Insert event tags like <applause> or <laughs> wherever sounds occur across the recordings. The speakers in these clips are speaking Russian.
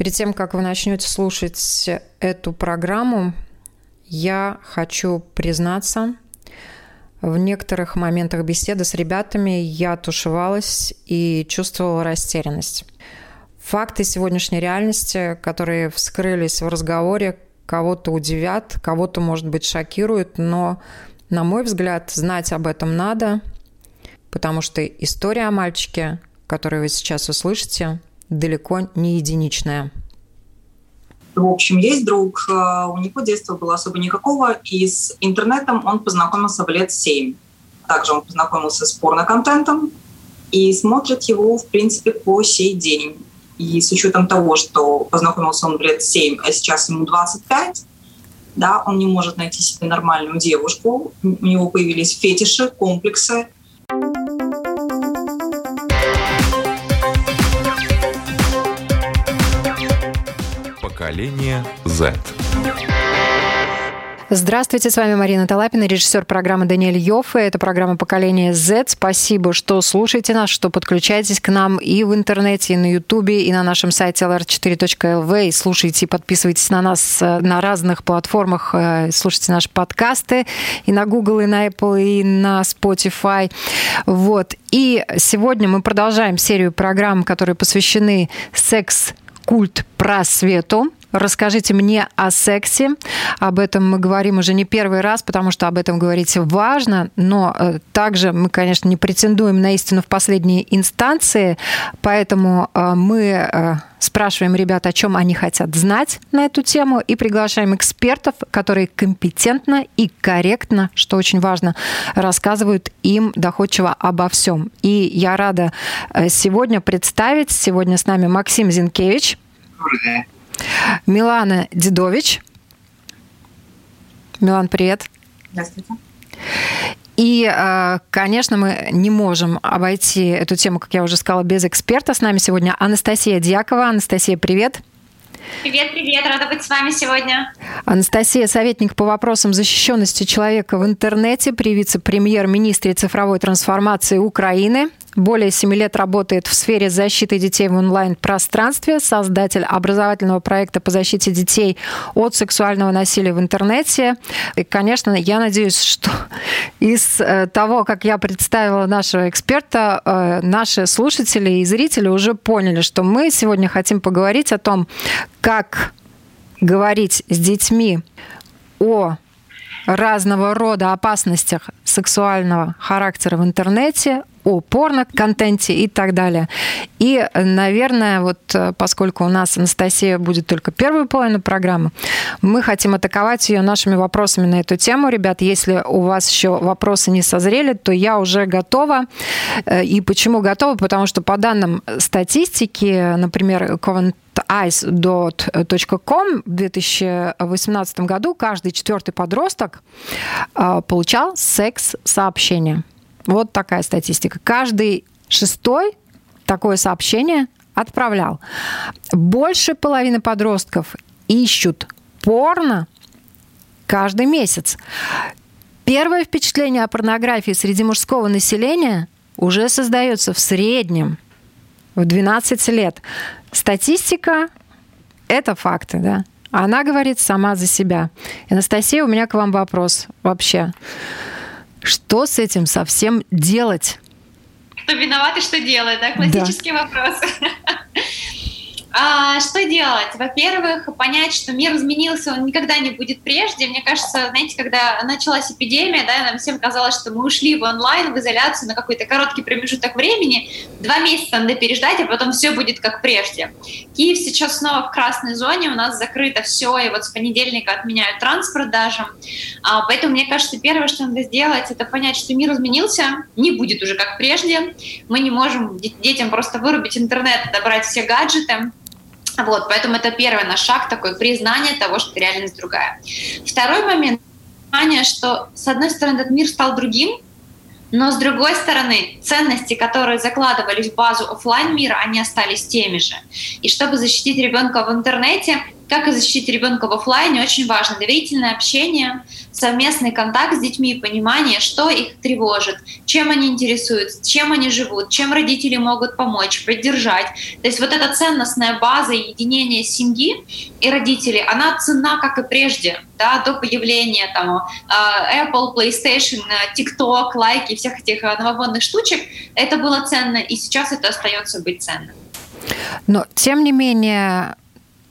Перед тем, как вы начнете слушать эту программу, я хочу признаться, в некоторых моментах беседы с ребятами я тушевалась и чувствовала растерянность. Факты сегодняшней реальности, которые вскрылись в разговоре, кого-то удивят, кого-то, может быть, шокируют, но, на мой взгляд, знать об этом надо, потому что история о мальчике, которую вы сейчас услышите, далеко не единичная. В общем, есть друг, э, у него детства было особо никакого, и с интернетом он познакомился в лет семь. Также он познакомился с порноконтентом и смотрит его, в принципе, по сей день. И с учетом того, что познакомился он в лет 7, а сейчас ему 25, да, он не может найти себе нормальную девушку, у него появились фетиши, комплексы, Поколение Z. Здравствуйте, с вами Марина Талапина, режиссер программы Даниэль Йоффе. Это программа «Поколение Z». Спасибо, что слушаете нас, что подключаетесь к нам и в интернете, и на Ютубе, и на нашем сайте lr4.lv. И слушайте и подписывайтесь на нас э, на разных платформах. Э, слушайте наши подкасты и на Google, и на Apple, и на Spotify. Вот. И сегодня мы продолжаем серию программ, которые посвящены секс культ просвету. Расскажите мне о сексе. Об этом мы говорим уже не первый раз, потому что об этом говорить важно, но э, также мы, конечно, не претендуем на истину в последней инстанции, поэтому э, мы э, спрашиваем ребят, о чем они хотят знать на эту тему, и приглашаем экспертов, которые компетентно и корректно, что очень важно, рассказывают им доходчиво обо всем. И я рада сегодня представить, сегодня с нами Максим Зинкевич. Добрый Милана Дедович. Милан, привет. Здравствуйте. И, э, конечно, мы не можем обойти эту тему, как я уже сказала, без эксперта. С нами сегодня Анастасия Дьякова. Анастасия, привет. Привет, привет, рада быть с вами сегодня. Анастасия, советник по вопросам защищенности человека в интернете при вице-премьер-министре цифровой трансформации Украины. Более семи лет работает в сфере защиты детей в онлайн-пространстве, создатель образовательного проекта по защите детей от сексуального насилия в интернете. И, конечно, я надеюсь, что из э, того, как я представила нашего эксперта, э, наши слушатели и зрители уже поняли, что мы сегодня хотим поговорить о том, как говорить с детьми о разного рода опасностях сексуального характера в интернете, о порно-контенте и так далее. И, наверное, вот э, поскольку у нас Анастасия будет только первую половину программы, мы хотим атаковать ее нашими вопросами на эту тему. Ребят, если у вас еще вопросы не созрели, то я уже готова. Э, и почему готова? Потому что по данным статистики, например, Covent ice.com в 2018 году каждый четвертый подросток э, получал секс-сообщение. Вот такая статистика. Каждый шестой такое сообщение отправлял. Больше половины подростков ищут порно каждый месяц. Первое впечатление о порнографии среди мужского населения уже создается в среднем в 12 лет. Статистика – это факты, да. Она говорит сама за себя. Анастасия, у меня к вам вопрос вообще. Что с этим совсем делать? Кто виноват и что делает, да? Классический да. вопрос. <laughs> А, что делать? Во-первых, понять, что мир изменился, он никогда не будет прежде. Мне кажется, знаете, когда началась эпидемия, да, нам всем казалось, что мы ушли в онлайн, в изоляцию на какой-то короткий промежуток времени, два месяца надо переждать, а потом все будет как прежде. Киев сейчас снова в красной зоне, у нас закрыто все, и вот с понедельника отменяют транспорт даже. А, поэтому, мне кажется, первое, что надо сделать, это понять, что мир изменился, не будет уже как прежде. Мы не можем детям просто вырубить интернет, добрать все гаджеты. Вот, поэтому это первый наш шаг, такой признание того, что реальность другая. Второй момент, понимание, что, с одной стороны, этот мир стал другим, но с другой стороны, ценности, которые закладывались в базу офлайн мира, они остались теми же. И чтобы защитить ребенка в интернете, как защитить ребенка в офлайне, очень важно доверительное общение, совместный контакт с детьми, понимание, что их тревожит, чем они интересуются, чем они живут, чем родители могут помочь, поддержать. То есть вот эта ценностная база единения семьи и родителей, она цена, как и прежде, да, до появления там, э, Apple, PlayStation, TikTok, лайки, всех этих э, новогодних штучек. Это было ценно, и сейчас это остается быть ценным. Но, тем не менее,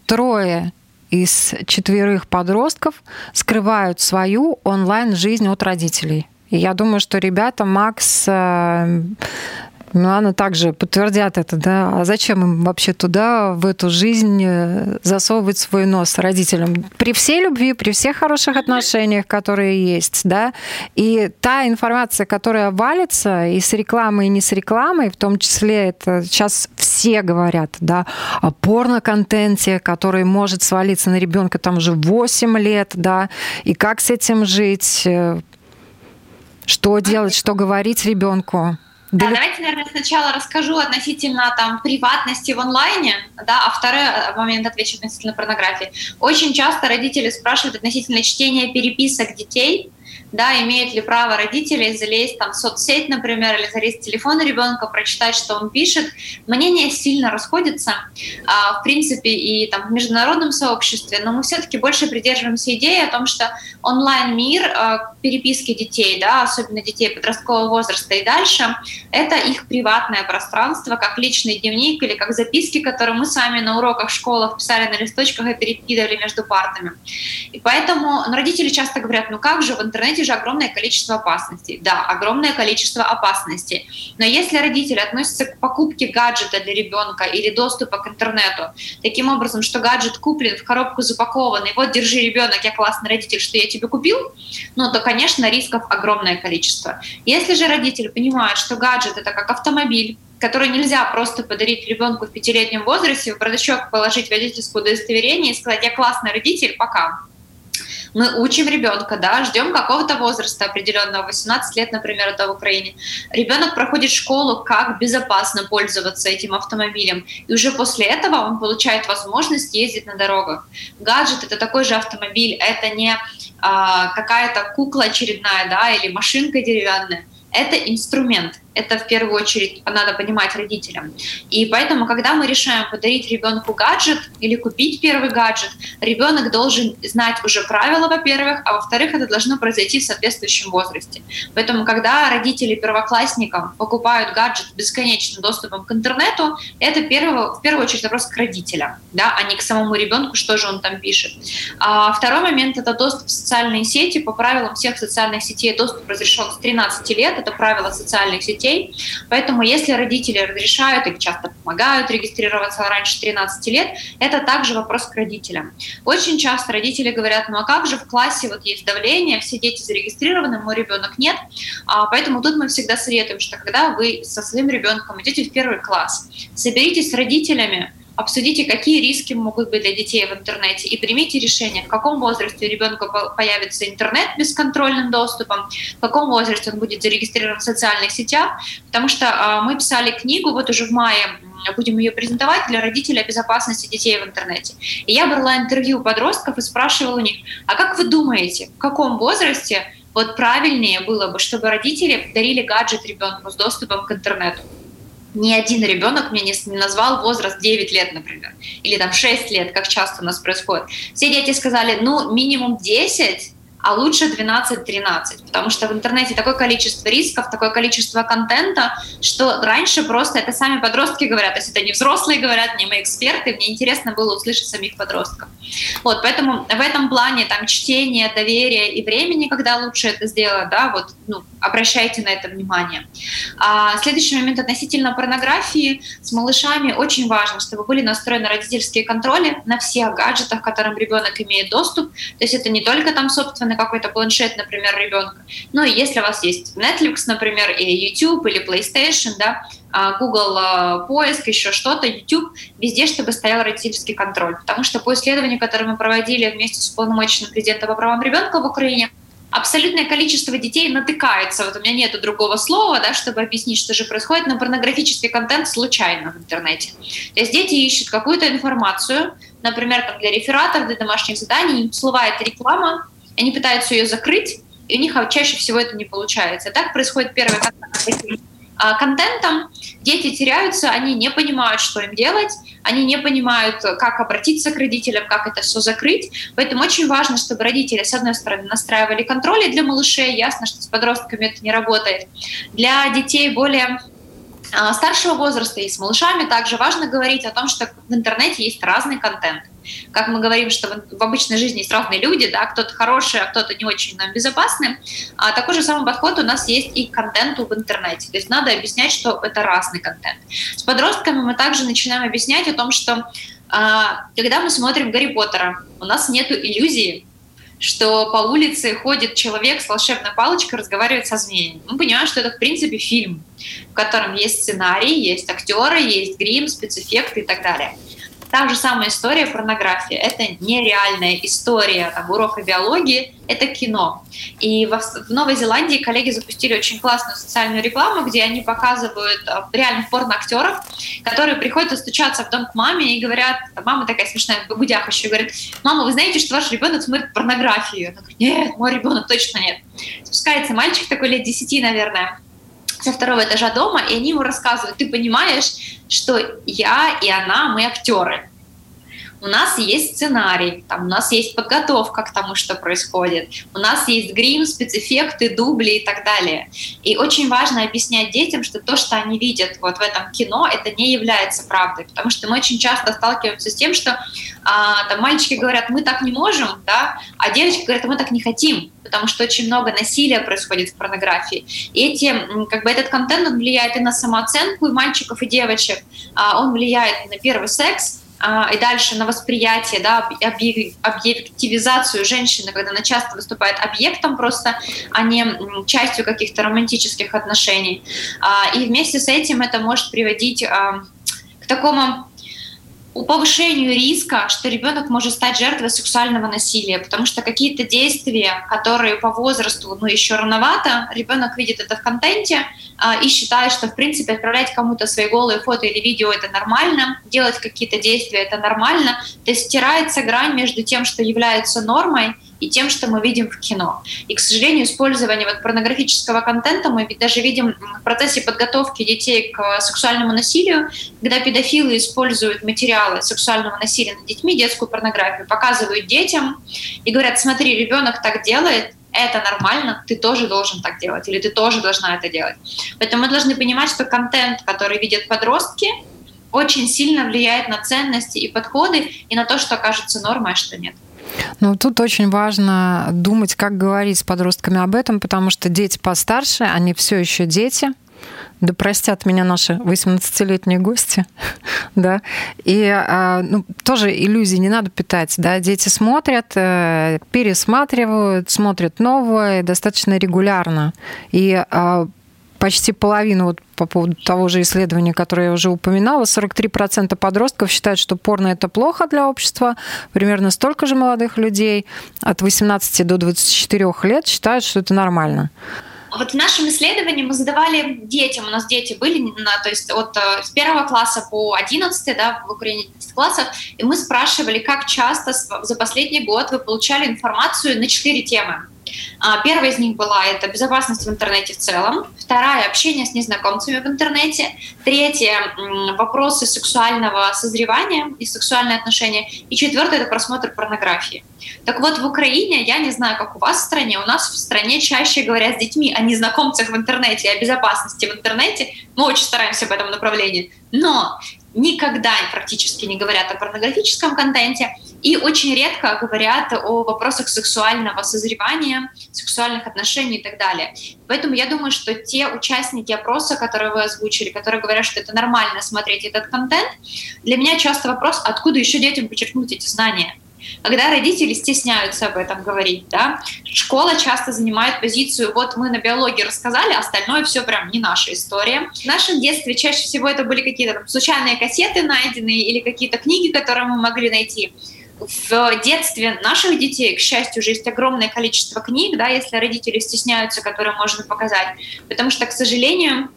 трое из четверых подростков скрывают свою онлайн-жизнь от родителей. И я думаю, что ребята, Макс, э, Милана также подтвердят это, да. А зачем им вообще туда, в эту жизнь э, засовывать свой нос родителям? При всей любви, при всех хороших отношениях, которые есть, да, и та информация, которая валится и с рекламой, и не с рекламой, в том числе это сейчас все говорят, да, о порно-контенте, который может свалиться на ребенка там уже 8 лет, да, и как с этим жить, э, что делать, что говорить ребенку. Да, да, давайте, наверное, сначала расскажу относительно там приватности в онлайне, да, а второй э, момент отвечу относительно порнографии. Очень часто родители спрашивают относительно чтения переписок детей, да, имеют ли право родители залезть там в соцсеть, например, или залезть в телефон ребенка, прочитать, что он пишет. Мнения сильно расходятся, а, в принципе, и там в международном сообществе, но мы все-таки больше придерживаемся идеи о том, что онлайн-мир а, переписки детей, да, особенно детей подросткового возраста и дальше, это их приватное пространство, как личный дневник или как записки, которые мы сами на уроках в школах писали на листочках и перекидывали между партами. И поэтому ну, родители часто говорят, ну как же в интернете интернете же огромное количество опасностей. Да, огромное количество опасностей. Но если родители относятся к покупке гаджета для ребенка или доступа к интернету таким образом, что гаджет куплен в коробку запакованный, вот держи ребенок, я классный родитель, что я тебе купил, ну то, конечно, рисков огромное количество. Если же родитель понимает, что гаджет это как автомобиль, который нельзя просто подарить ребенку в пятилетнем возрасте, в бардачок положить водительское удостоверение и сказать, я классный родитель, пока мы учим ребенка, да, ждем какого-то возраста определенного, 18 лет, например, это в Украине. Ребенок проходит школу, как безопасно пользоваться этим автомобилем. И уже после этого он получает возможность ездить на дорогах. Гаджет — это такой же автомобиль, это не а, какая-то кукла очередная, да, или машинка деревянная. Это инструмент, это в первую очередь надо понимать родителям. И поэтому, когда мы решаем подарить ребенку гаджет или купить первый гаджет, ребенок должен знать уже правила, во-первых, а во-вторых, это должно произойти в соответствующем возрасте. Поэтому, когда родители первоклассникам покупают гаджет с бесконечным доступом к интернету, это первый, в первую очередь вопрос к родителям, да, а не к самому ребенку, что же он там пишет. А второй момент — это доступ в социальные сети. По правилам всех социальных сетей доступ разрешен с 13 лет, это правило социальных сетей детей. Поэтому если родители разрешают или часто помогают регистрироваться раньше 13 лет, это также вопрос к родителям. Очень часто родители говорят, ну а как же в классе вот есть давление, все дети зарегистрированы, мой ребенок нет. А, поэтому тут мы всегда советуем, что когда вы со своим ребенком идете в первый класс, соберитесь с родителями, обсудите, какие риски могут быть для детей в интернете и примите решение, в каком возрасте у ребенка появится интернет бесконтрольным доступом, в каком возрасте он будет зарегистрирован в социальных сетях, потому что э, мы писали книгу вот уже в мае будем ее презентовать для родителей о безопасности детей в интернете. И я брала интервью подростков и спрашивала у них, а как вы думаете, в каком возрасте вот правильнее было бы, чтобы родители дарили гаджет ребенку с доступом к интернету? Ни один ребенок мне не, назвал возраст 9 лет, например, или там 6 лет, как часто у нас происходит. Все дети сказали, ну, минимум 10, а лучше 12-13, потому что в интернете такое количество рисков, такое количество контента, что раньше просто это сами подростки говорят, то есть это не взрослые говорят, не мы эксперты, мне интересно было услышать самих подростков. Вот, поэтому в этом плане там чтение, доверие и времени, когда лучше это сделать, да, вот, ну, обращайте на это внимание. А следующий момент относительно порнографии с малышами очень важно, чтобы были настроены родительские контроли на всех гаджетах, к которым ребенок имеет доступ, то есть это не только там собственно на какой-то планшет, например, ребенка. Ну и если у вас есть Netflix, например, или YouTube, или PlayStation, да, а, Google а, поиск, еще что-то, YouTube, везде, чтобы стоял родительский контроль. Потому что по исследованию, которое мы проводили вместе с уполномоченным президентом по правам ребенка в Украине, абсолютное количество детей натыкается, вот у меня нету другого слова, да, чтобы объяснить, что же происходит, на порнографический контент случайно в интернете. То есть дети ищут какую-то информацию, например, там, для рефератов, для домашних заданий, им всплывает реклама, они пытаются ее закрыть, и у них чаще всего это не получается. Так происходит первый контакт с этим а, контентом. Дети теряются, они не понимают, что им делать, они не понимают, как обратиться к родителям, как это все закрыть. Поэтому очень важно, чтобы родители, с одной стороны, настраивали контроль для малышей. Ясно, что с подростками это не работает. Для детей более а, старшего возраста и с малышами также важно говорить о том, что в интернете есть разный контент. Как мы говорим, что в обычной жизни есть разные люди, да, кто-то хороший, а кто-то не очень нам безопасный. А такой же самый подход у нас есть и к контенту в интернете. То есть надо объяснять, что это разный контент. С подростками мы также начинаем объяснять о том, что а, когда мы смотрим Гарри Поттера, у нас нет иллюзии, что по улице ходит человек с волшебной палочкой, разговаривает со змеем. Мы понимаем, что это, в принципе, фильм, в котором есть сценарий, есть актеры, есть грим, спецэффекты и так далее. Та же самая история порнографии. Это нереальная история там, урока биологии, это кино. И в, в Новой Зеландии коллеги запустили очень классную социальную рекламу, где они показывают э, реальных порноактеров, которые приходят стучаться в дом к маме и говорят, мама такая смешная, в будях еще говорит, мама, вы знаете, что ваш ребенок смотрит порнографию? Она говорит, нет, мой ребенок точно нет. Спускается мальчик такой лет 10, наверное, со второго этажа дома, и они ему рассказывают, ты понимаешь, что я и она, мы актеры у нас есть сценарий, там, у нас есть подготовка к тому, что происходит, у нас есть грим, спецэффекты, дубли и так далее. И очень важно объяснять детям, что то, что они видят вот в этом кино, это не является правдой, потому что мы очень часто сталкиваемся с тем, что а, там мальчики говорят, мы так не можем, да, а девочки говорят, мы так не хотим, потому что очень много насилия происходит в порнографии. И эти, как бы этот контент, он влияет и на самооценку и мальчиков, и девочек, а, он влияет на первый секс, и дальше на восприятие, да, объективизацию женщины, когда она часто выступает объектом просто, а не частью каких-то романтических отношений. А, и вместе с этим это может приводить а, к такому повышению риска, что ребенок может стать жертвой сексуального насилия, потому что какие-то действия, которые по возрасту ну, еще рановато, ребенок видит это в контенте э, и считает, что в принципе отправлять кому-то свои голые фото или видео это нормально, делать какие-то действия это нормально, то есть стирается грань между тем, что является нормой, и тем, что мы видим в кино. И, к сожалению, использование вот порнографического контента мы даже видим в процессе подготовки детей к сексуальному насилию, когда педофилы используют материалы сексуального насилия над детьми, детскую порнографию, показывают детям и говорят, смотри, ребенок так делает, это нормально, ты тоже должен так делать, или ты тоже должна это делать. Поэтому мы должны понимать, что контент, который видят подростки, очень сильно влияет на ценности и подходы, и на то, что кажется нормой, а что нет. Ну, тут очень важно думать, как говорить с подростками об этом, потому что дети постарше, они все еще дети, да простят меня наши 18-летние гости, <laughs> да, и а, ну, тоже иллюзий не надо питать, да, дети смотрят, э, пересматривают, смотрят новое достаточно регулярно, и а, почти половину, вот по поводу того же исследования, которое я уже упоминала, 43% подростков считают, что порно это плохо для общества, примерно столько же молодых людей от 18 до 24 лет считают, что это нормально. Вот в нашем исследовании мы задавали детям, у нас дети были, то есть от э, с первого класса по 11, да, в Украине 10 классов, и мы спрашивали, как часто за последний год вы получали информацию на четыре темы. А, первая из них была это безопасность в интернете в целом, вторая общение с незнакомцами в интернете, третья вопросы сексуального созревания и сексуальные отношения, и четвертое это просмотр порнографии. Так вот, в Украине, я не знаю, как у вас в стране, у нас в стране чаще говорят с детьми о незнакомцах в интернете, о безопасности в интернете. Мы очень стараемся в этом направлении. Но никогда практически не говорят о порнографическом контенте и очень редко говорят о вопросах сексуального созревания, сексуальных отношений и так далее. Поэтому я думаю, что те участники опроса, которые вы озвучили, которые говорят, что это нормально смотреть этот контент, для меня часто вопрос, откуда еще детям подчеркнуть эти знания. Когда родители стесняются об этом говорить, да, школа часто занимает позицию, вот мы на биологии рассказали, остальное все прям не наша история. В нашем детстве чаще всего это были какие-то случайные кассеты найденные или какие-то книги, которые мы могли найти. в детстве наших детей, к счастью, уже есть огромное количество книг, да, если родители стесняются, которые можно показать, потому что, к сожалению,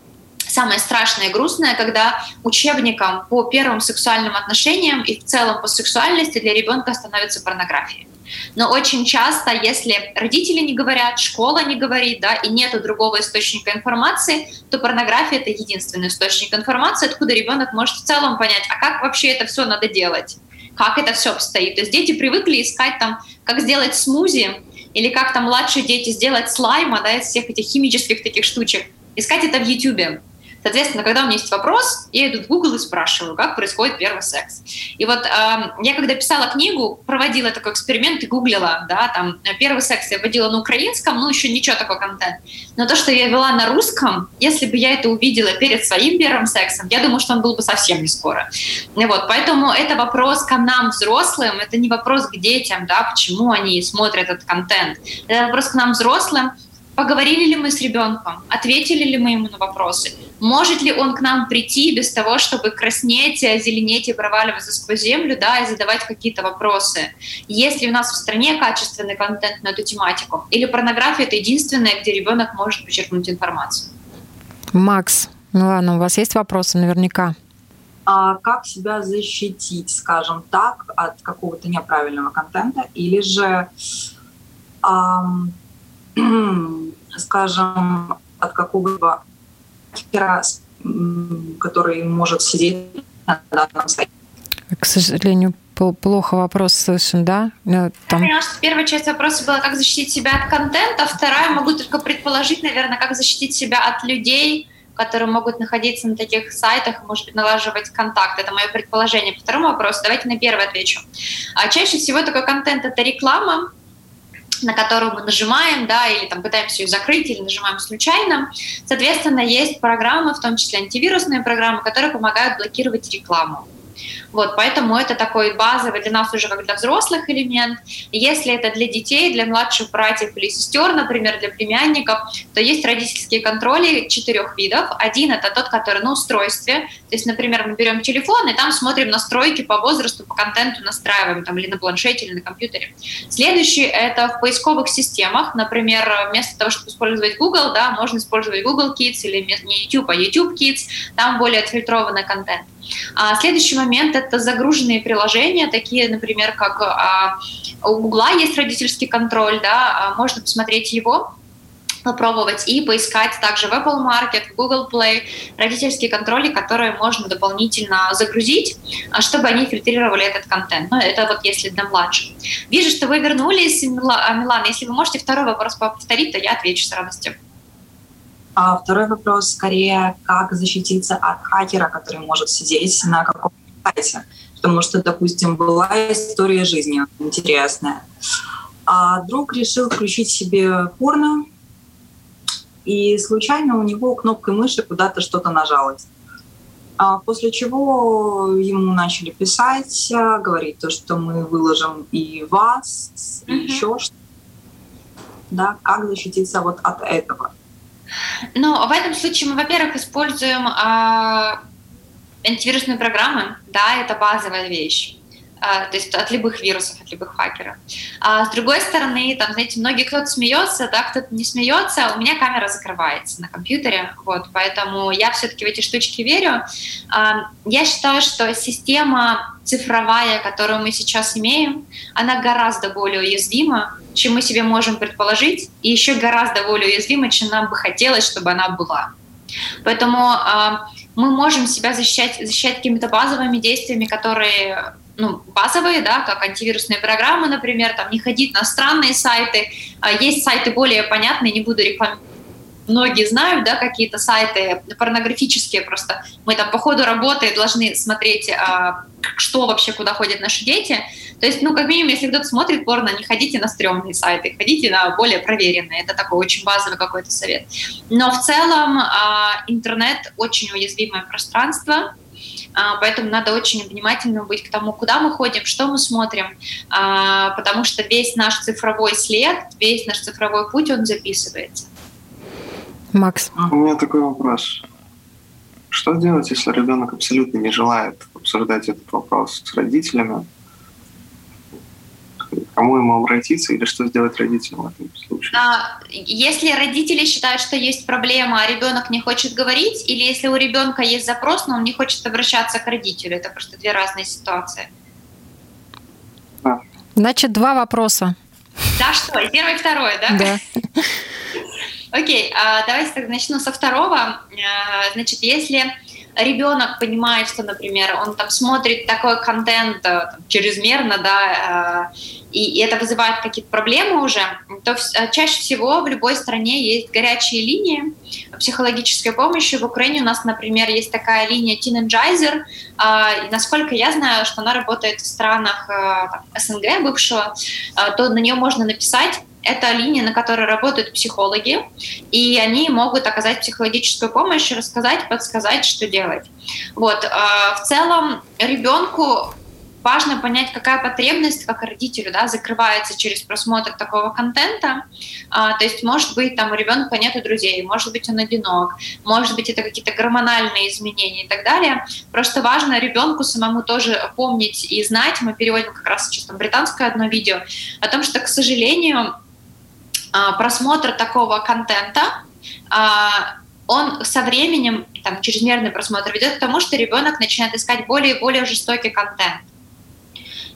самое страшное и грустное, когда учебником по первым сексуальным отношениям и в целом по сексуальности для ребенка становится порнография. Но очень часто, если родители не говорят, школа не говорит, да, и нету другого источника информации, то порнография это единственный источник информации, откуда ребенок может в целом понять, а как вообще это все надо делать, как это все обстоит. То есть дети привыкли искать там, как сделать смузи, или как там младшие дети сделать слайма, да, из всех этих химических таких штучек. Искать это в YouTube. Соответственно, когда у меня есть вопрос, я иду в Google и спрашиваю, как происходит первый секс. И вот э, я когда писала книгу, проводила такой эксперимент и гуглила, да, там первый секс я вводила на украинском, ну еще ничего такой контент. Но то, что я вела на русском, если бы я это увидела перед своим первым сексом, я думаю, что он был бы совсем не скоро. И вот, поэтому это вопрос к нам, взрослым, это не вопрос к детям, да, почему они смотрят этот контент. Это вопрос к нам, взрослым, Поговорили ли мы с ребенком? Ответили ли мы ему на вопросы? Может ли он к нам прийти без того, чтобы краснеть, зеленеть и проваливаться сквозь землю, да, и задавать какие-то вопросы? Есть ли у нас в стране качественный контент на эту тематику? Или порнография — это единственное, где ребенок может почерпнуть информацию? Макс, ну ладно, у вас есть вопросы наверняка? А как себя защитить, скажем так, от какого-то неправильного контента? Или же... Эм, <clears throat> скажем, от какого-либо который может сидеть на данном сайте. К сожалению, плохо вопрос слышен, да? Ну, там... Я поняла, что первая часть вопроса была, как защитить себя от контента, вторая, могу только предположить, наверное, как защитить себя от людей, которые могут находиться на таких сайтах, может быть, налаживать контакт. Это мое предположение. По второму вопросу давайте на первый отвечу. А чаще всего такой контент — это реклама, на которую мы нажимаем, да, или там пытаемся ее закрыть, или нажимаем случайно. Соответственно, есть программы, в том числе антивирусные программы, которые помогают блокировать рекламу. Вот, поэтому это такой базовый для нас уже как для взрослых элемент. Если это для детей, для младших братьев или сестер, например, для племянников, то есть родительские контроли четырех видов. Один — это тот, который на устройстве. То есть, например, мы берем телефон и там смотрим настройки по возрасту, по контенту настраиваем, там, или на планшете, или на компьютере. Следующий — это в поисковых системах. Например, вместо того, чтобы использовать Google, да, можно использовать Google Kids или не YouTube, а YouTube Kids. Там более отфильтрованный контент. А следующий момент — это загруженные приложения, такие, например, как а, у Гугла есть родительский контроль, да, а, можно посмотреть его, попробовать и поискать также в Apple Market, в Google Play родительские контроли, которые можно дополнительно загрузить, а, чтобы они фильтрировали этот контент. Ну, это вот если для младших. Вижу, что вы вернулись, Милана. Если вы можете второй вопрос повторить, то я отвечу с радостью. А второй вопрос скорее, как защититься от хакера, который может сидеть на каком-то сайте. Потому что, допустим, была история жизни интересная. А друг решил включить себе порно, и случайно у него кнопкой мыши куда-то что-то нажалось. А после чего ему начали писать, говорить то, что мы выложим и вас, и mm-hmm. еще что-то. Да, как защититься вот от этого? Ну, в этом случае мы, во-первых, используем э, антивирусные программы, да, это базовая вещь. Uh, то есть от любых вирусов, от любых хакеров. А с другой стороны, там, знаете, многие кто-то смеется, да, кто-то не смеется, у меня камера закрывается на компьютере, вот, поэтому я все-таки в эти штучки верю. Uh, я считаю, что система цифровая, которую мы сейчас имеем, она гораздо более уязвима, чем мы себе можем предположить, и еще гораздо более уязвима, чем нам бы хотелось, чтобы она была. Поэтому э, мы можем себя защищать, защищать какими-то базовыми действиями, которые ну, базовые, да, как антивирусные программы, например, там не ходить на странные сайты. Есть сайты более понятные, не буду рекламировать многие знают, да, какие-то сайты порнографические просто. Мы там по ходу работы должны смотреть, а, что вообще, куда ходят наши дети. То есть, ну, как минимум, если кто-то смотрит порно, не ходите на стрёмные сайты, ходите на более проверенные. Это такой очень базовый какой-то совет. Но в целом а, интернет очень уязвимое пространство, а, поэтому надо очень внимательно быть к тому, куда мы ходим, что мы смотрим, потому что весь наш цифровой след, весь наш цифровой путь, он записывается. Макс. У меня такой вопрос. Что делать, если ребенок абсолютно не желает обсуждать этот вопрос с родителями? кому ему обратиться или что сделать родителям в этом случае? А, если родители считают, что есть проблема, а ребенок не хочет говорить, или если у ребенка есть запрос, но он не хочет обращаться к родителю, это просто две разные ситуации. Да. Значит, два вопроса. Да, что? Первый и второй, да? Да. <laughs> Окей, а давайте тогда начну со второго. А, значит, если ребенок понимает, что, например, он там смотрит такой контент э, там, чрезмерно, да, э, и, это вызывает какие-то проблемы уже, то э, чаще всего в любой стране есть горячие линии психологической помощи. В Украине у нас, например, есть такая линия Teenagizer, и насколько я знаю, что она работает в странах СНГ бывшего, то на нее можно написать это линия, на которой работают психологи, и они могут оказать психологическую помощь, рассказать, подсказать, что делать. Вот. А, в целом ребенку важно понять, какая потребность, как родителю, да, закрывается через просмотр такого контента. А, то есть, может быть, там у ребенка нет друзей, может быть, он одинок, может быть, это какие-то гормональные изменения и так далее. Просто важно ребенку самому тоже помнить и знать. Мы переводим как раз сейчас там британское одно видео о том, что, к сожалению, просмотр такого контента, а, он со временем, там, чрезмерный просмотр ведет к тому, что ребенок начинает искать более и более жестокий контент.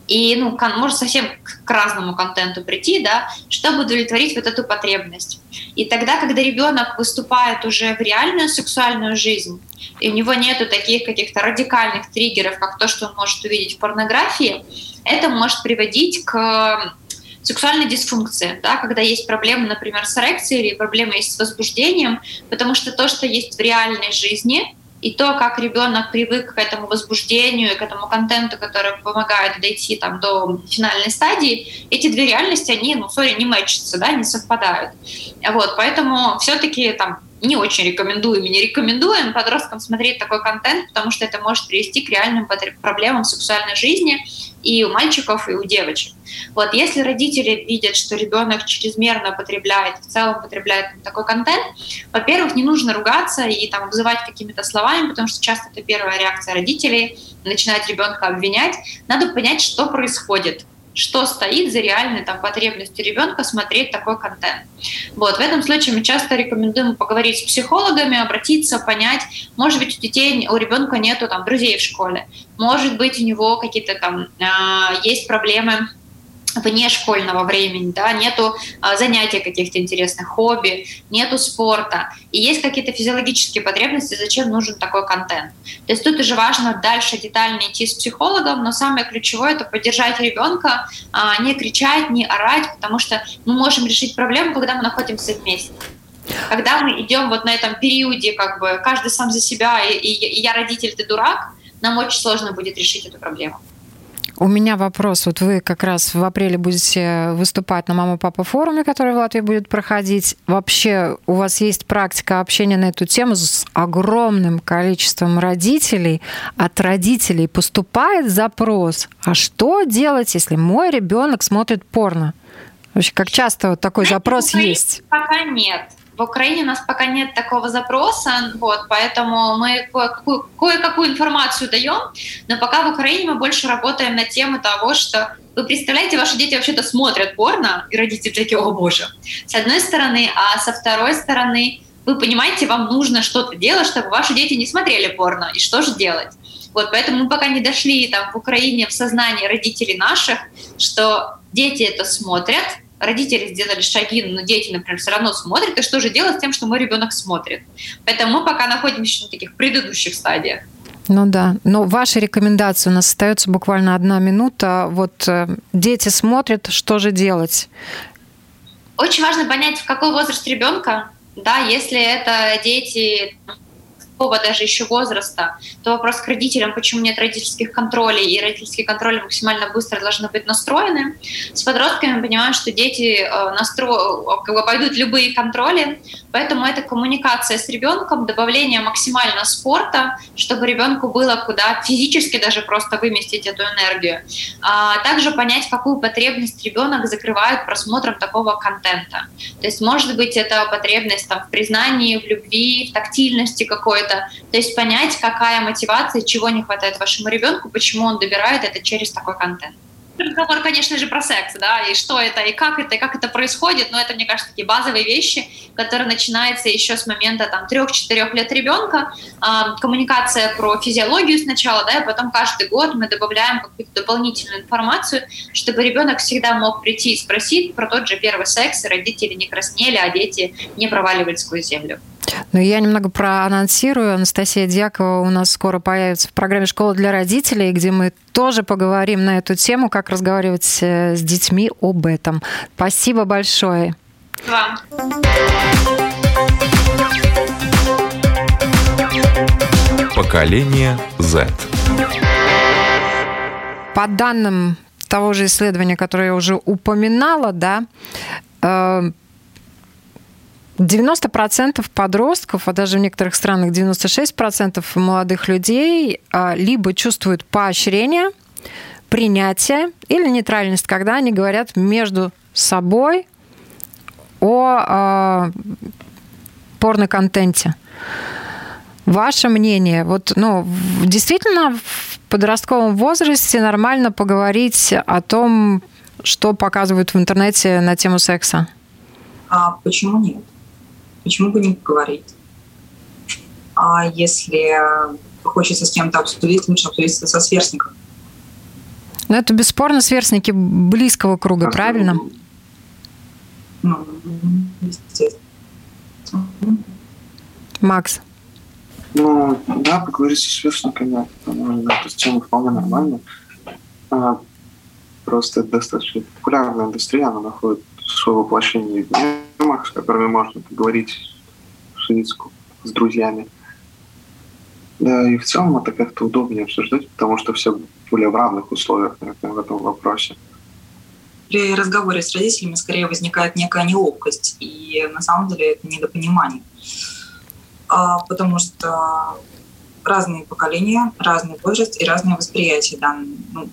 И, ну, может совсем к разному контенту прийти, да, чтобы удовлетворить вот эту потребность. И тогда, когда ребенок выступает уже в реальную сексуальную жизнь, и у него нету таких каких-то радикальных триггеров, как то, что он может увидеть в порнографии, это может приводить к сексуальной дисфункции, да, когда есть проблемы, например, с эрекцией или проблемы есть с возбуждением, потому что то, что есть в реальной жизни, и то, как ребенок привык к этому возбуждению, к этому контенту, который помогает дойти там, до финальной стадии, эти две реальности, они, ну, сори, не мэчатся, да, не совпадают. Вот, поэтому все-таки там не очень рекомендуем и не рекомендуем подросткам смотреть такой контент, потому что это может привести к реальным проблемам сексуальной жизни и у мальчиков, и у девочек. Вот, если родители видят, что ребенок чрезмерно потребляет, в целом потребляет такой контент, во-первых, не нужно ругаться и там обзывать какими-то словами, потому что часто это первая реакция родителей, начинать ребенка обвинять. Надо понять, что происходит что стоит за реальной там, потребностью ребенка смотреть такой контент. Вот. В этом случае мы часто рекомендуем поговорить с психологами, обратиться, понять, может быть, у детей, у ребенка нету там, друзей в школе, может быть, у него какие-то там э, есть проблемы вне школьного времени, да, нету а, занятий каких-то интересных, хобби, нету спорта, и есть какие-то физиологические потребности, зачем нужен такой контент. То есть тут уже важно дальше детально идти с психологом, но самое ключевое это поддержать ребенка, а, не кричать, не орать, потому что мы можем решить проблему, когда мы находимся вместе. Когда мы идем вот на этом периоде, как бы каждый сам за себя, и, и, и я родитель, ты дурак, нам очень сложно будет решить эту проблему. У меня вопрос. Вот вы как раз в апреле будете выступать на мама-папа форуме, который в Латвии будет проходить. Вообще у вас есть практика общения на эту тему с огромным количеством родителей. От родителей поступает запрос, а что делать, если мой ребенок смотрит порно? Вообще, как часто вот такой запрос есть? Пока нет. В Украине у нас пока нет такого запроса, вот, поэтому мы кое-какую, кое-какую информацию даем, но пока в Украине мы больше работаем на тему того, что вы представляете, ваши дети вообще-то смотрят порно, и родители такие, о боже. С одной стороны, а со второй стороны, вы понимаете, вам нужно что-то делать, чтобы ваши дети не смотрели порно, и что же делать? Вот, поэтому мы пока не дошли там в Украине в сознание родителей наших, что дети это смотрят, родители сделали шаги, но дети, например, все равно смотрят, и что же делать с тем, что мой ребенок смотрит. Поэтому мы пока находимся на таких предыдущих стадиях. Ну да, но ваши рекомендации, у нас остается буквально одна минута. Вот э, дети смотрят, что же делать? Очень важно понять, в какой возраст ребенка. Да, если это дети какого даже еще возраста, то вопрос к родителям, почему нет родительских контролей, и родительские контроли максимально быстро должны быть настроены. С подростками понимаем, что дети э, настро... как бы обойдут любые контроли, поэтому это коммуникация с ребенком, добавление максимально спорта, чтобы ребенку было куда физически даже просто выместить эту энергию. А также понять, какую потребность ребенок закрывает просмотром такого контента. То есть, может быть, это потребность там, в признании, в любви, в тактильности какой-то, какой-то. То есть понять, какая мотивация, чего не хватает вашему ребенку, почему он добирает это через такой контент. разговор, конечно же, про секс, да, и что это, и как это, и как это происходит, но это, мне кажется, такие базовые вещи, которые начинаются еще с момента там трех-четырех лет ребенка, э, коммуникация про физиологию сначала, да, и потом каждый год мы добавляем какую-то дополнительную информацию, чтобы ребенок всегда мог прийти и спросить про тот же первый секс, и родители не краснели, а дети не проваливались сквозь землю. Ну, я немного проанонсирую. Анастасия Дьякова у нас скоро появится в программе «Школа для родителей», где мы тоже поговорим на эту тему, как разговаривать э, с детьми об этом. Спасибо большое. Вам. Поколение Z. По данным того же исследования, которое я уже упоминала, да, э, 90% подростков, а даже в некоторых странах 96% молодых людей а, либо чувствуют поощрение, принятие или нейтральность, когда они говорят между собой о э, порно-контенте. Ваше мнение, вот, ну, действительно в подростковом возрасте нормально поговорить о том, что показывают в интернете на тему секса? А почему нет? Почему бы не поговорить? А если хочется с кем-то обсудить, лучше обсудить со сверстником. Ну, это бесспорно сверстники близкого круга, правильно? Ну, естественно. Макс. Ну, да, поговорить со сверстниками, ну, эта тема вполне нормально. Просто это достаточно популярная индустрия, она находит свое воплощение в темах, с которыми можно поговорить с друзьями. Да, и в целом это как-то удобнее обсуждать, потому что все более в равных условиях наверное, в этом вопросе. При разговоре с родителями скорее возникает некая неловкость, и на самом деле это недопонимание. А, потому что разные поколения, разный возраст и разное восприятие дан, ну,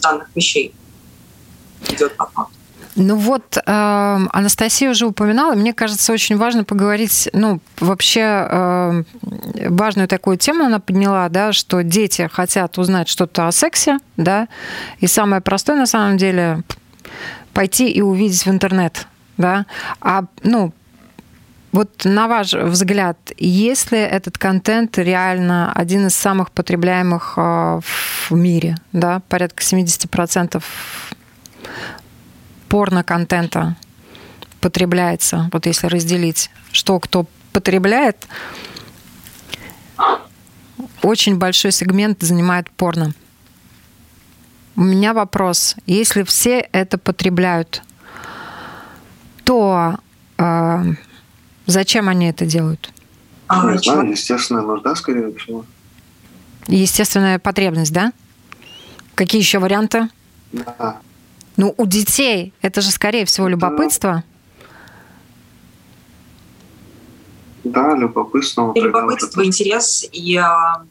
данных вещей идет по факту. Ну вот, э, Анастасия уже упоминала, мне кажется, очень важно поговорить, ну, вообще э, важную такую тему она подняла, да, что дети хотят узнать что-то о сексе, да, и самое простое на самом деле пойти и увидеть в интернет, да, а, ну, вот на ваш взгляд, если этот контент реально один из самых потребляемых э, в мире, да, порядка 70% порно-контента потребляется, вот если разделить, что кто потребляет, очень большой сегмент занимает порно. У меня вопрос. Если все это потребляют, то э, зачем они это делают? А, не знаю, естественная нужда, скорее всего. Естественная потребность, да? Какие еще варианты? Да. Ну, у детей это же, скорее всего, любопытство. Да, любопытство. И любопытство, интерес и а,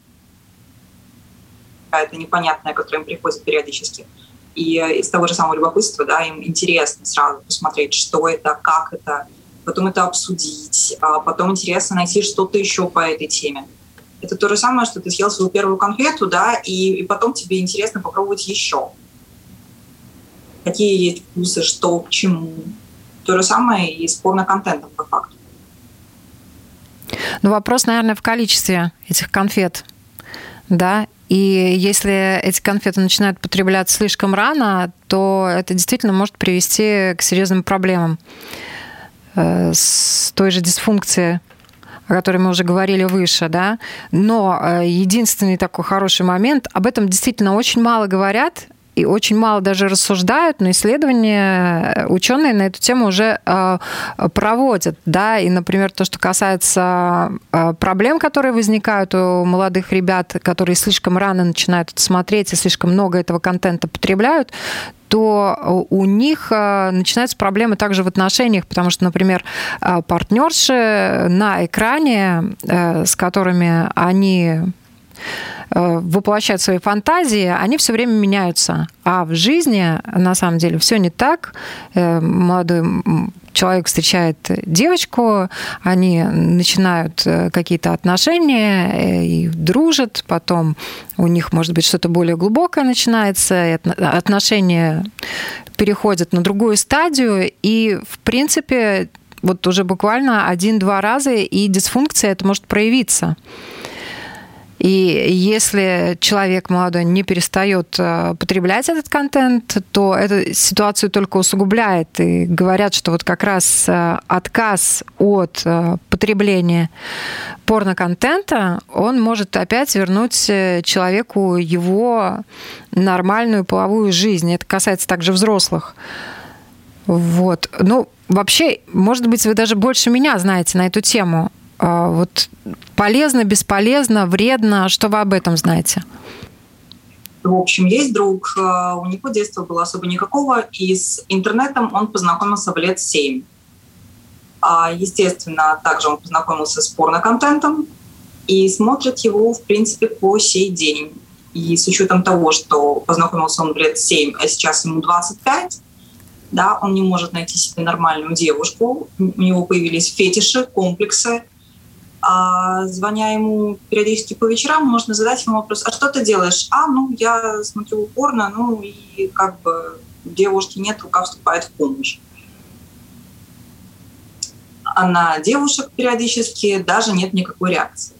какая-то непонятная, которая им приходит периодически. И из того же самого любопытства, да, им интересно сразу посмотреть, что это, как это, потом это обсудить, а потом интересно найти что-то еще по этой теме. Это то же самое, что ты съел свою первую конфету, да, и, и потом тебе интересно попробовать еще какие есть вкусы, что к чему. То же самое и с порно-контентом по факту. Ну, вопрос, наверное, в количестве этих конфет, да, и если эти конфеты начинают потребляться слишком рано, то это действительно может привести к серьезным проблемам э, с той же дисфункцией о которой мы уже говорили выше, да. Но э, единственный такой хороший момент, об этом действительно очень мало говорят, и очень мало даже рассуждают, но исследования э, ученые на эту тему уже э, проводят, да, и, например, то, что касается э, проблем, которые возникают у молодых ребят, которые слишком рано начинают это смотреть и слишком много этого контента потребляют, то у них начинаются проблемы также в отношениях, потому что, например, партнерши на экране, с которыми они э, воплощать свои фантазии, они все время меняются. А в жизни, на самом деле, все не так. Э, молодой человек встречает девочку, они начинают э, какие-то отношения и дружат, потом у них, может быть, что-то более глубокое начинается, отношения переходят на другую стадию, и, в принципе, вот уже буквально один-два раза, и дисфункция это может проявиться. И если человек молодой не перестает э, потреблять этот контент, то эту ситуацию только усугубляет. И говорят, что вот как раз э, отказ от э, потребления порноконтента, он может опять вернуть человеку его нормальную половую жизнь. Это касается также взрослых. Вот. Ну, вообще, может быть, вы даже больше меня знаете на эту тему. А, вот полезно, бесполезно, вредно? Что вы об этом знаете? В общем, есть друг, а, у него детства было особо никакого, и с интернетом он познакомился в лет семь. А, естественно, также он познакомился с порноконтентом и смотрит его, в принципе, по сей день. И с учетом того, что познакомился он в лет 7, а сейчас ему 25, да, он не может найти себе нормальную девушку, у него появились фетиши, комплексы, а звоня ему периодически по вечерам, можно задать ему вопрос, а что ты делаешь? А, ну, я смотрю порно, ну, и как бы девушки нет, рука вступает в помощь. А на девушек периодически даже нет никакой реакции.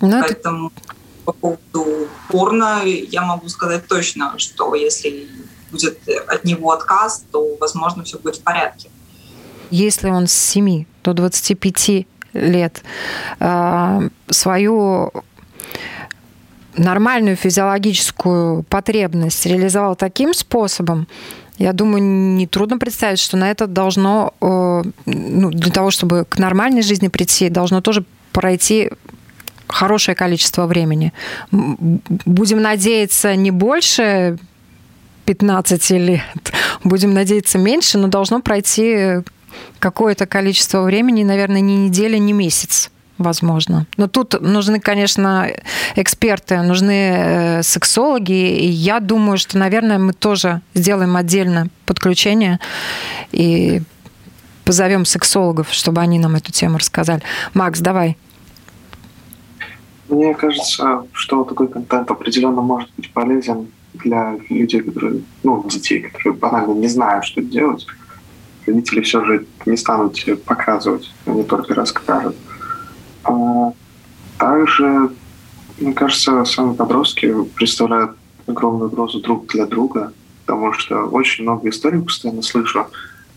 Ну, Поэтому это... по поводу порно я могу сказать точно, что если будет от него отказ, то, возможно, все будет в порядке если он с 7 до 25 лет а, свою нормальную физиологическую потребность реализовал таким способом, я думаю, нетрудно представить, что на это должно, э, ну, для того, чтобы к нормальной жизни прийти, должно тоже пройти хорошее количество времени. Будем надеяться, не больше 15 лет, будем надеяться меньше, но должно пройти какое-то количество времени, наверное, не неделя, не месяц возможно. Но тут нужны, конечно, эксперты, нужны э, сексологи. И я думаю, что, наверное, мы тоже сделаем отдельно подключение и позовем сексологов, чтобы они нам эту тему рассказали. Макс, давай. Мне кажется, что такой контент определенно может быть полезен для людей, которые, ну, детей, которые банально не знают, что делать родители все же не станут показывать, они только расскажут. А также, мне кажется, сами подростки представляют огромную угрозу друг для друга, потому что очень много историй постоянно слышу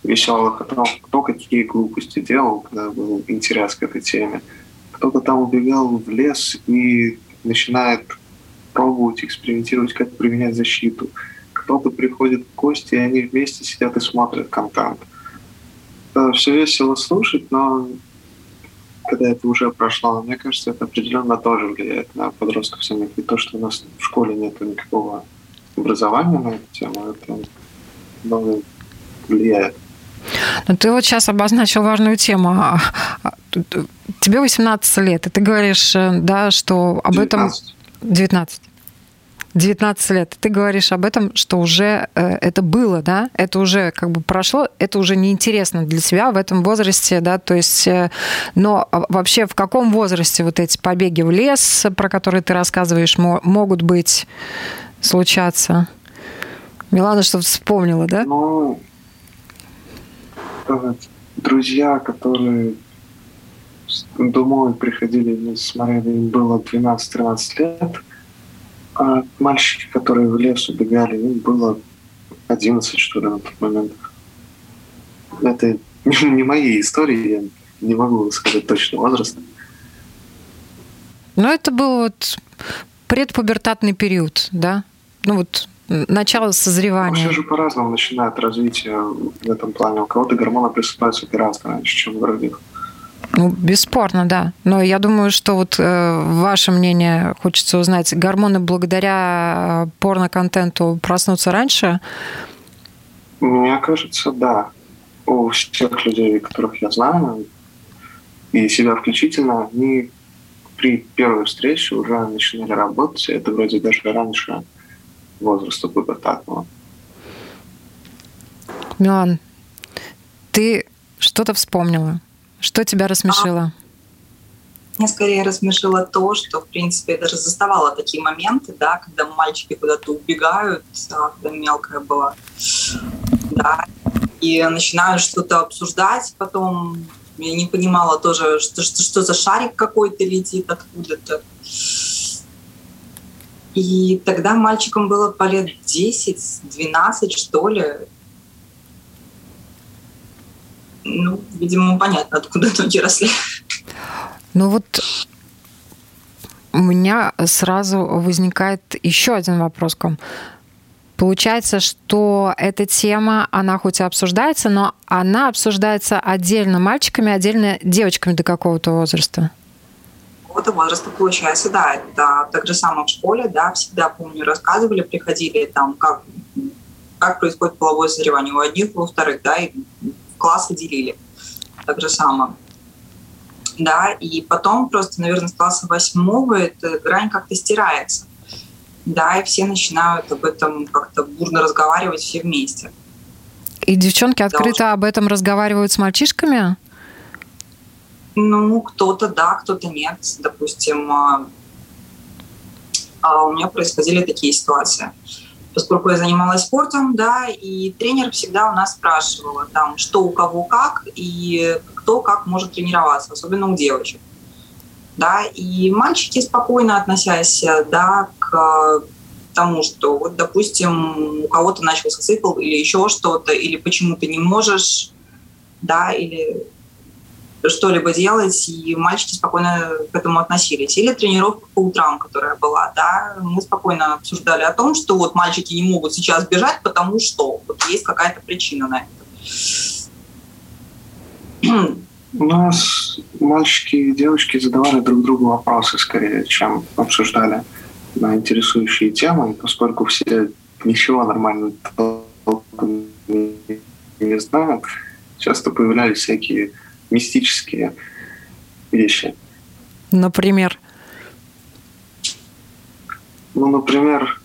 веселых о том, кто какие глупости делал, когда был интерес к этой теме. Кто-то там убегал в лес и начинает пробовать, экспериментировать, как применять защиту. Кто-то приходит в гости, и они вместе сидят и смотрят контент все весело слушать, но когда это уже прошло, мне кажется, это определенно тоже влияет на подростков самих. И то, что у нас в школе нет никакого образования на эту тему, это много влияет. Но ты вот сейчас обозначил важную тему. А, а, тебе 18 лет, и ты говоришь, э, да, что об 19. этом... 19. 19 лет. Ты говоришь об этом, что уже э, это было, да? Это уже как бы прошло, это уже неинтересно для тебя в этом возрасте, да? То есть, э, но а вообще в каком возрасте вот эти побеги в лес, про которые ты рассказываешь, могут быть, случаться? Милана что-то вспомнила, да? Ну, друзья, которые домой приходили, смотрели, им было 12-13 лет, а мальчики, которые в лес убегали, им было 11, что ли, на тот момент. Это <laughs> не мои истории, я не могу сказать точно возраст. Ну, это был вот предпубертатный период, да? Ну, вот начало созревания. Все же по-разному начинает развитие в этом плане. У кого-то гормоны присыпаются гораздо раньше, чем у других. Ну, бесспорно, да. Но я думаю, что вот э, ваше мнение хочется узнать. Гормоны благодаря э, порно-контенту проснутся раньше? Мне кажется, да. У всех людей, которых я знаю, и себя включительно, они при первой встрече уже начинали работать, это вроде даже раньше возраста пубертатного. Милан, ты что-то вспомнила? Что тебя рассмешило? Меня скорее рассмешило то, что, в принципе, я даже заставала такие моменты, да, когда мальчики куда-то убегают, а, когда мелкая была, да, и начинают что-то обсуждать, потом я не понимала тоже, что, что, что за шарик какой-то летит откуда-то. И тогда мальчикам было по лет 10-12, что ли. Ну, видимо, понятно, откуда <laughs> ноги росли. Ну вот у меня сразу возникает еще один вопрос к вам. Получается, что эта тема, она хоть и обсуждается, но она обсуждается отдельно мальчиками, отдельно девочками до какого-то возраста. Какого-то возраста получается, да. Это так же самое в школе, да, всегда, помню, рассказывали, приходили там, как, как происходит половое созревание у одних, у вторых, да, и классы делили. Так же самое да, и потом просто, наверное, с класса восьмого эта грань как-то стирается, да, и все начинают об этом как-то бурно разговаривать все вместе. И девчонки открыто да, об этом разговаривают с мальчишками? Ну, кто-то да, кто-то нет. Допустим, а, а у меня происходили такие ситуации поскольку я занималась спортом, да, и тренер всегда у нас спрашивал, там, что у кого как, и кто как может тренироваться, особенно у девочек. Да, и мальчики, спокойно относясь да, к тому, что, вот, допустим, у кого-то начался цикл или еще что-то, или почему ты не можешь, да, или что-либо делать, и мальчики спокойно к этому относились. Или тренировка по утрам, которая была, да, мы спокойно обсуждали о том, что вот мальчики не могут сейчас бежать, потому что вот есть какая-то причина на это. У нас мальчики и девочки задавали друг другу вопросы скорее, чем обсуждали на интересующие темы, поскольку все ничего нормально не знают, часто появлялись всякие мистические вещи. Например? Ну, например,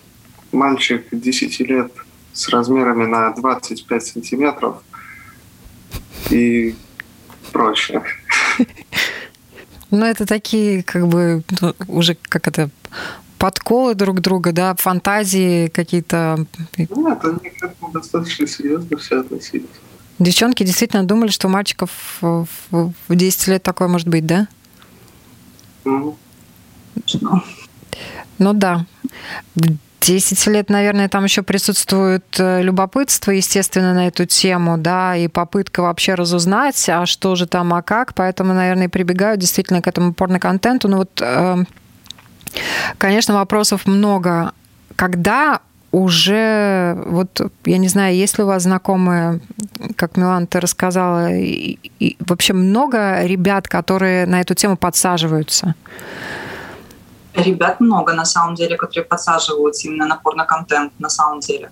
мальчик 10 лет с размерами на 25 сантиметров и прочее. Ну, это такие, как бы, ну, уже как это, подколы друг друга, да, фантазии какие-то. Нет, они как-то достаточно серьезно все относились. Девчонки действительно думали, что у мальчиков в 10 лет такое может быть, да? Mm. Ну да. В 10 лет, наверное, там еще присутствует э, любопытство, естественно, на эту тему, да, и попытка вообще разузнать, а что же там, а как, поэтому, наверное, прибегают действительно к этому порно-контенту. Ну вот, э, конечно, вопросов много. Когда уже, вот я не знаю, есть ли у вас знакомые, как Милан ты рассказала, и, и вообще много ребят, которые на эту тему подсаживаются? Ребят много, на самом деле, которые подсаживаются именно на порно-контент, на самом деле.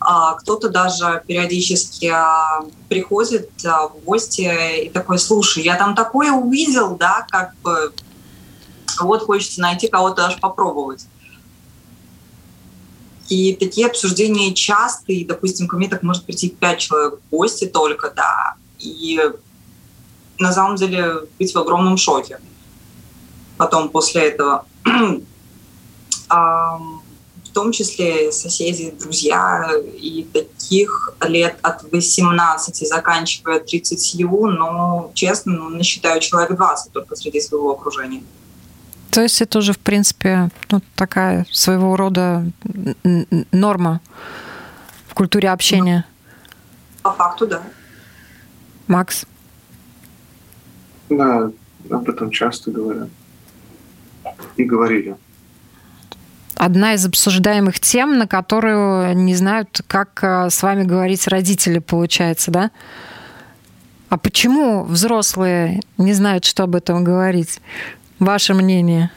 А кто-то даже периодически а, приходит а, в гости и такой, слушай, я там такое увидел, да, как бы вот хочется найти кого-то аж попробовать. И такие обсуждения частые. Допустим, ко мне так может прийти пять человек в гости только, да. И на самом деле быть в огромном шоке. Потом после этого. <clears throat> в том числе соседи, друзья, и таких лет от 18, заканчивая 30, но, честно, ну, насчитаю человек 20 только среди своего окружения. То есть это уже, в принципе, ну, такая своего рода норма в культуре общения. По факту, да. Макс? Да, об этом часто говорят. И говорили. Одна из обсуждаемых тем, на которую не знают, как э, с вами говорить родители, получается, да? А почему взрослые не знают, что об этом говорить? Ваше мнение?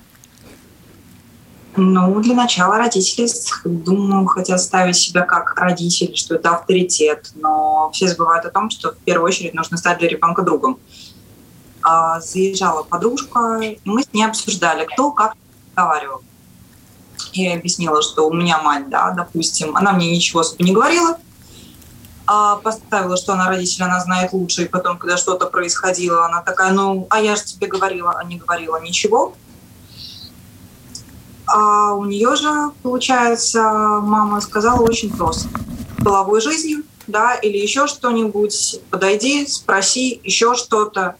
Ну, для начала родители, думаю, хотят ставить себя как родители, что это авторитет, но все забывают о том, что в первую очередь нужно стать для ребенка другом. а, заезжала подружка, мы с ней обсуждали, кто как разговаривал. Я объяснила, что у меня мать, да, допустим, она мне ничего особо не говорила, а поставила, что она родитель, она знает лучше, и потом, когда что-то происходило, она такая, ну, а я же тебе говорила, а не говорила ничего. А у нее же, получается, мама сказала очень просто. Половой жизнью, да, или еще что-нибудь, подойди, спроси, еще что-то,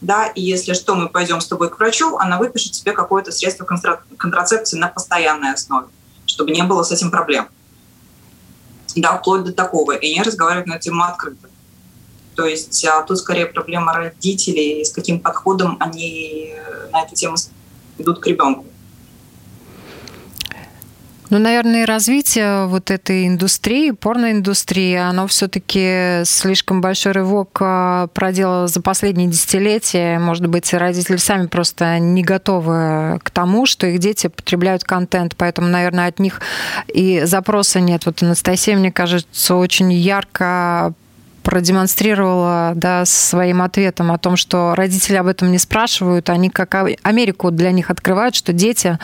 да, и если что, мы пойдем с тобой к врачу, она выпишет тебе какое-то средство контрацепции на постоянной основе, чтобы не было с этим проблем. Да, вплоть до такого. И не разговаривать на тему открыто. То есть а тут скорее проблема родителей, с каким подходом они на эту тему идут к ребенку. Ну, наверное, развитие вот этой индустрии, порноиндустрии, оно все-таки слишком большой рывок а, проделало за последние десятилетия. Может быть, родители сами просто не готовы к тому, что их дети потребляют контент, поэтому, наверное, от них и запроса нет. Вот Анастасия, мне кажется, очень ярко продемонстрировала да, своим ответом о том, что родители об этом не спрашивают, они как Америку для них открывают, что дети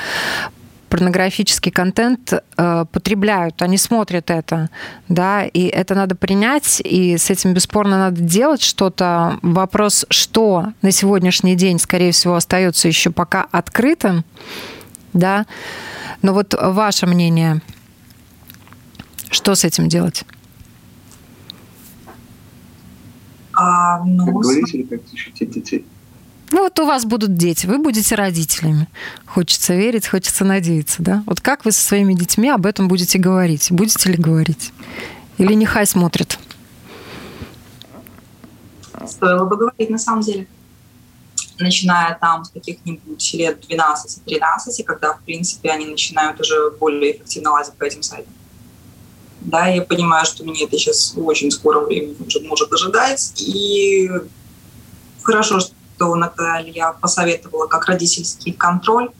порнографический контент э, потребляют, они смотрят это, да, и это надо принять, и с этим бесспорно надо делать что-то. Вопрос, что на сегодняшний день, скорее всего, остается еще пока открытым, да, но вот ваше мнение, что с этим делать? А, ну, как говорите, как защитить детей? Ну вот у вас будут дети, вы будете родителями. Хочется верить, хочется надеяться, да? Вот как вы со своими детьми об этом будете говорить? Будете ли говорить? Или нехай смотрят? Стоило бы говорить на самом деле. Начиная там с каких-нибудь лет 12-13, когда, в принципе, они начинают уже более эффективно лазить по этим сайтам. Да, я понимаю, что мне это сейчас очень скоро время уже может ожидать. И хорошо, что что Наталья посоветовала как родительский контроль,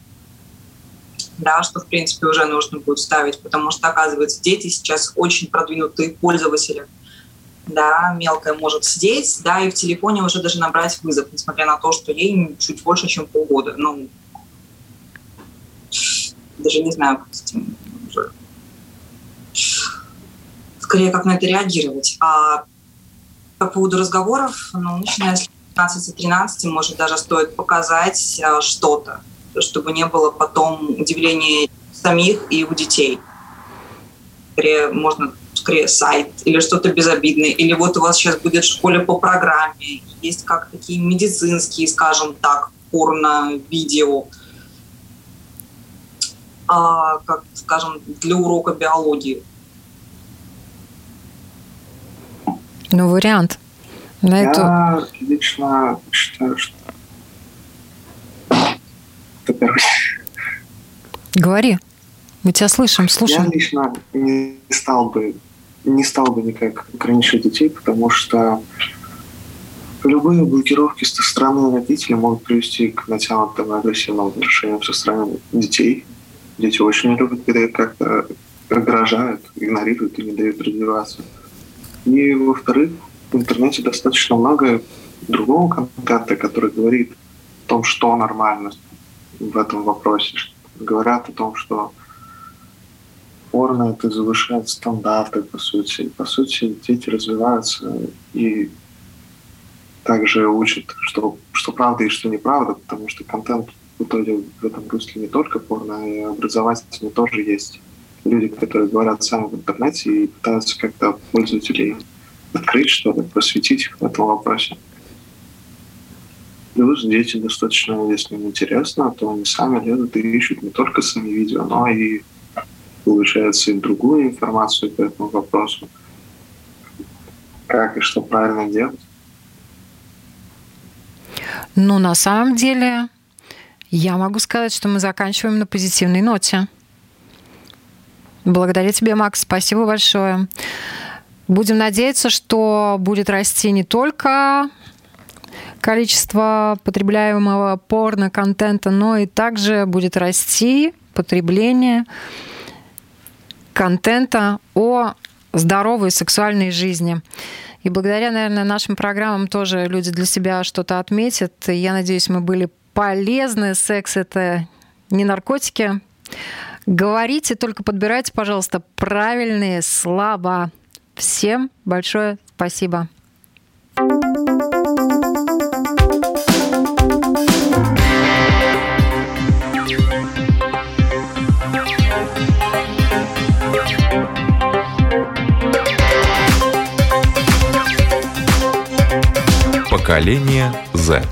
да, что, в принципе, уже нужно будет ставить, потому что, оказывается, дети сейчас очень продвинутые пользователи. Да, мелкая может сидеть, да, и в телефоне уже даже набрать вызов, несмотря на то, что ей чуть больше, чем полгода. Ну, даже не знаю, как с этим уже. Скорее, как на это реагировать. А по поводу разговоров, ну, начиная с 15-13, может, даже стоит показать э, что-то, чтобы не было потом удивления самих и у детей. Скорее, можно скорее сайт или что-то безобидное, или вот у вас сейчас будет в школе по программе, есть как такие медицинские, скажем так, порно-видео, а, как, скажем, для урока биологии. Ну, вариант. На Я эту... лично считаю, что... Говори. Мы тебя слышим, слушаем. Я лично не стал бы не стал бы никак ограничивать детей, потому что любые блокировки со стороны родителей могут привести к натянутым агрессивным отношениям со стороны детей. Дети очень любят, когда их как-то угрожают, игнорируют и не дают развиваться. И, во-вторых, в интернете достаточно много другого контента, который говорит о том, что нормально в этом вопросе. Говорят о том, что порно это завышает стандарты, по сути. По сути, дети развиваются и также учат, что, что правда и что неправда, потому что контент в итоге в этом русле не только порно, а и образовательный тоже есть. Люди, которые говорят сами в интернете и пытаются как-то пользователей открыть что-то, просветить их в этом вопросе. Плюс дети достаточно, если им интересно, то они сами лезут и ищут не только сами видео, но и, получается, и другую информацию по этому вопросу. Как и что правильно делать. Ну, на самом деле, я могу сказать, что мы заканчиваем на позитивной ноте. Благодарю тебе, Макс. Спасибо большое. Будем надеяться, что будет расти не только количество потребляемого порно-контента, но и также будет расти потребление контента о здоровой сексуальной жизни. И благодаря, наверное, нашим программам тоже люди для себя что-то отметят. И я надеюсь, мы были полезны. Секс — это не наркотики. Говорите, только подбирайте, пожалуйста, правильные слова. Всем большое спасибо. Поколение Z.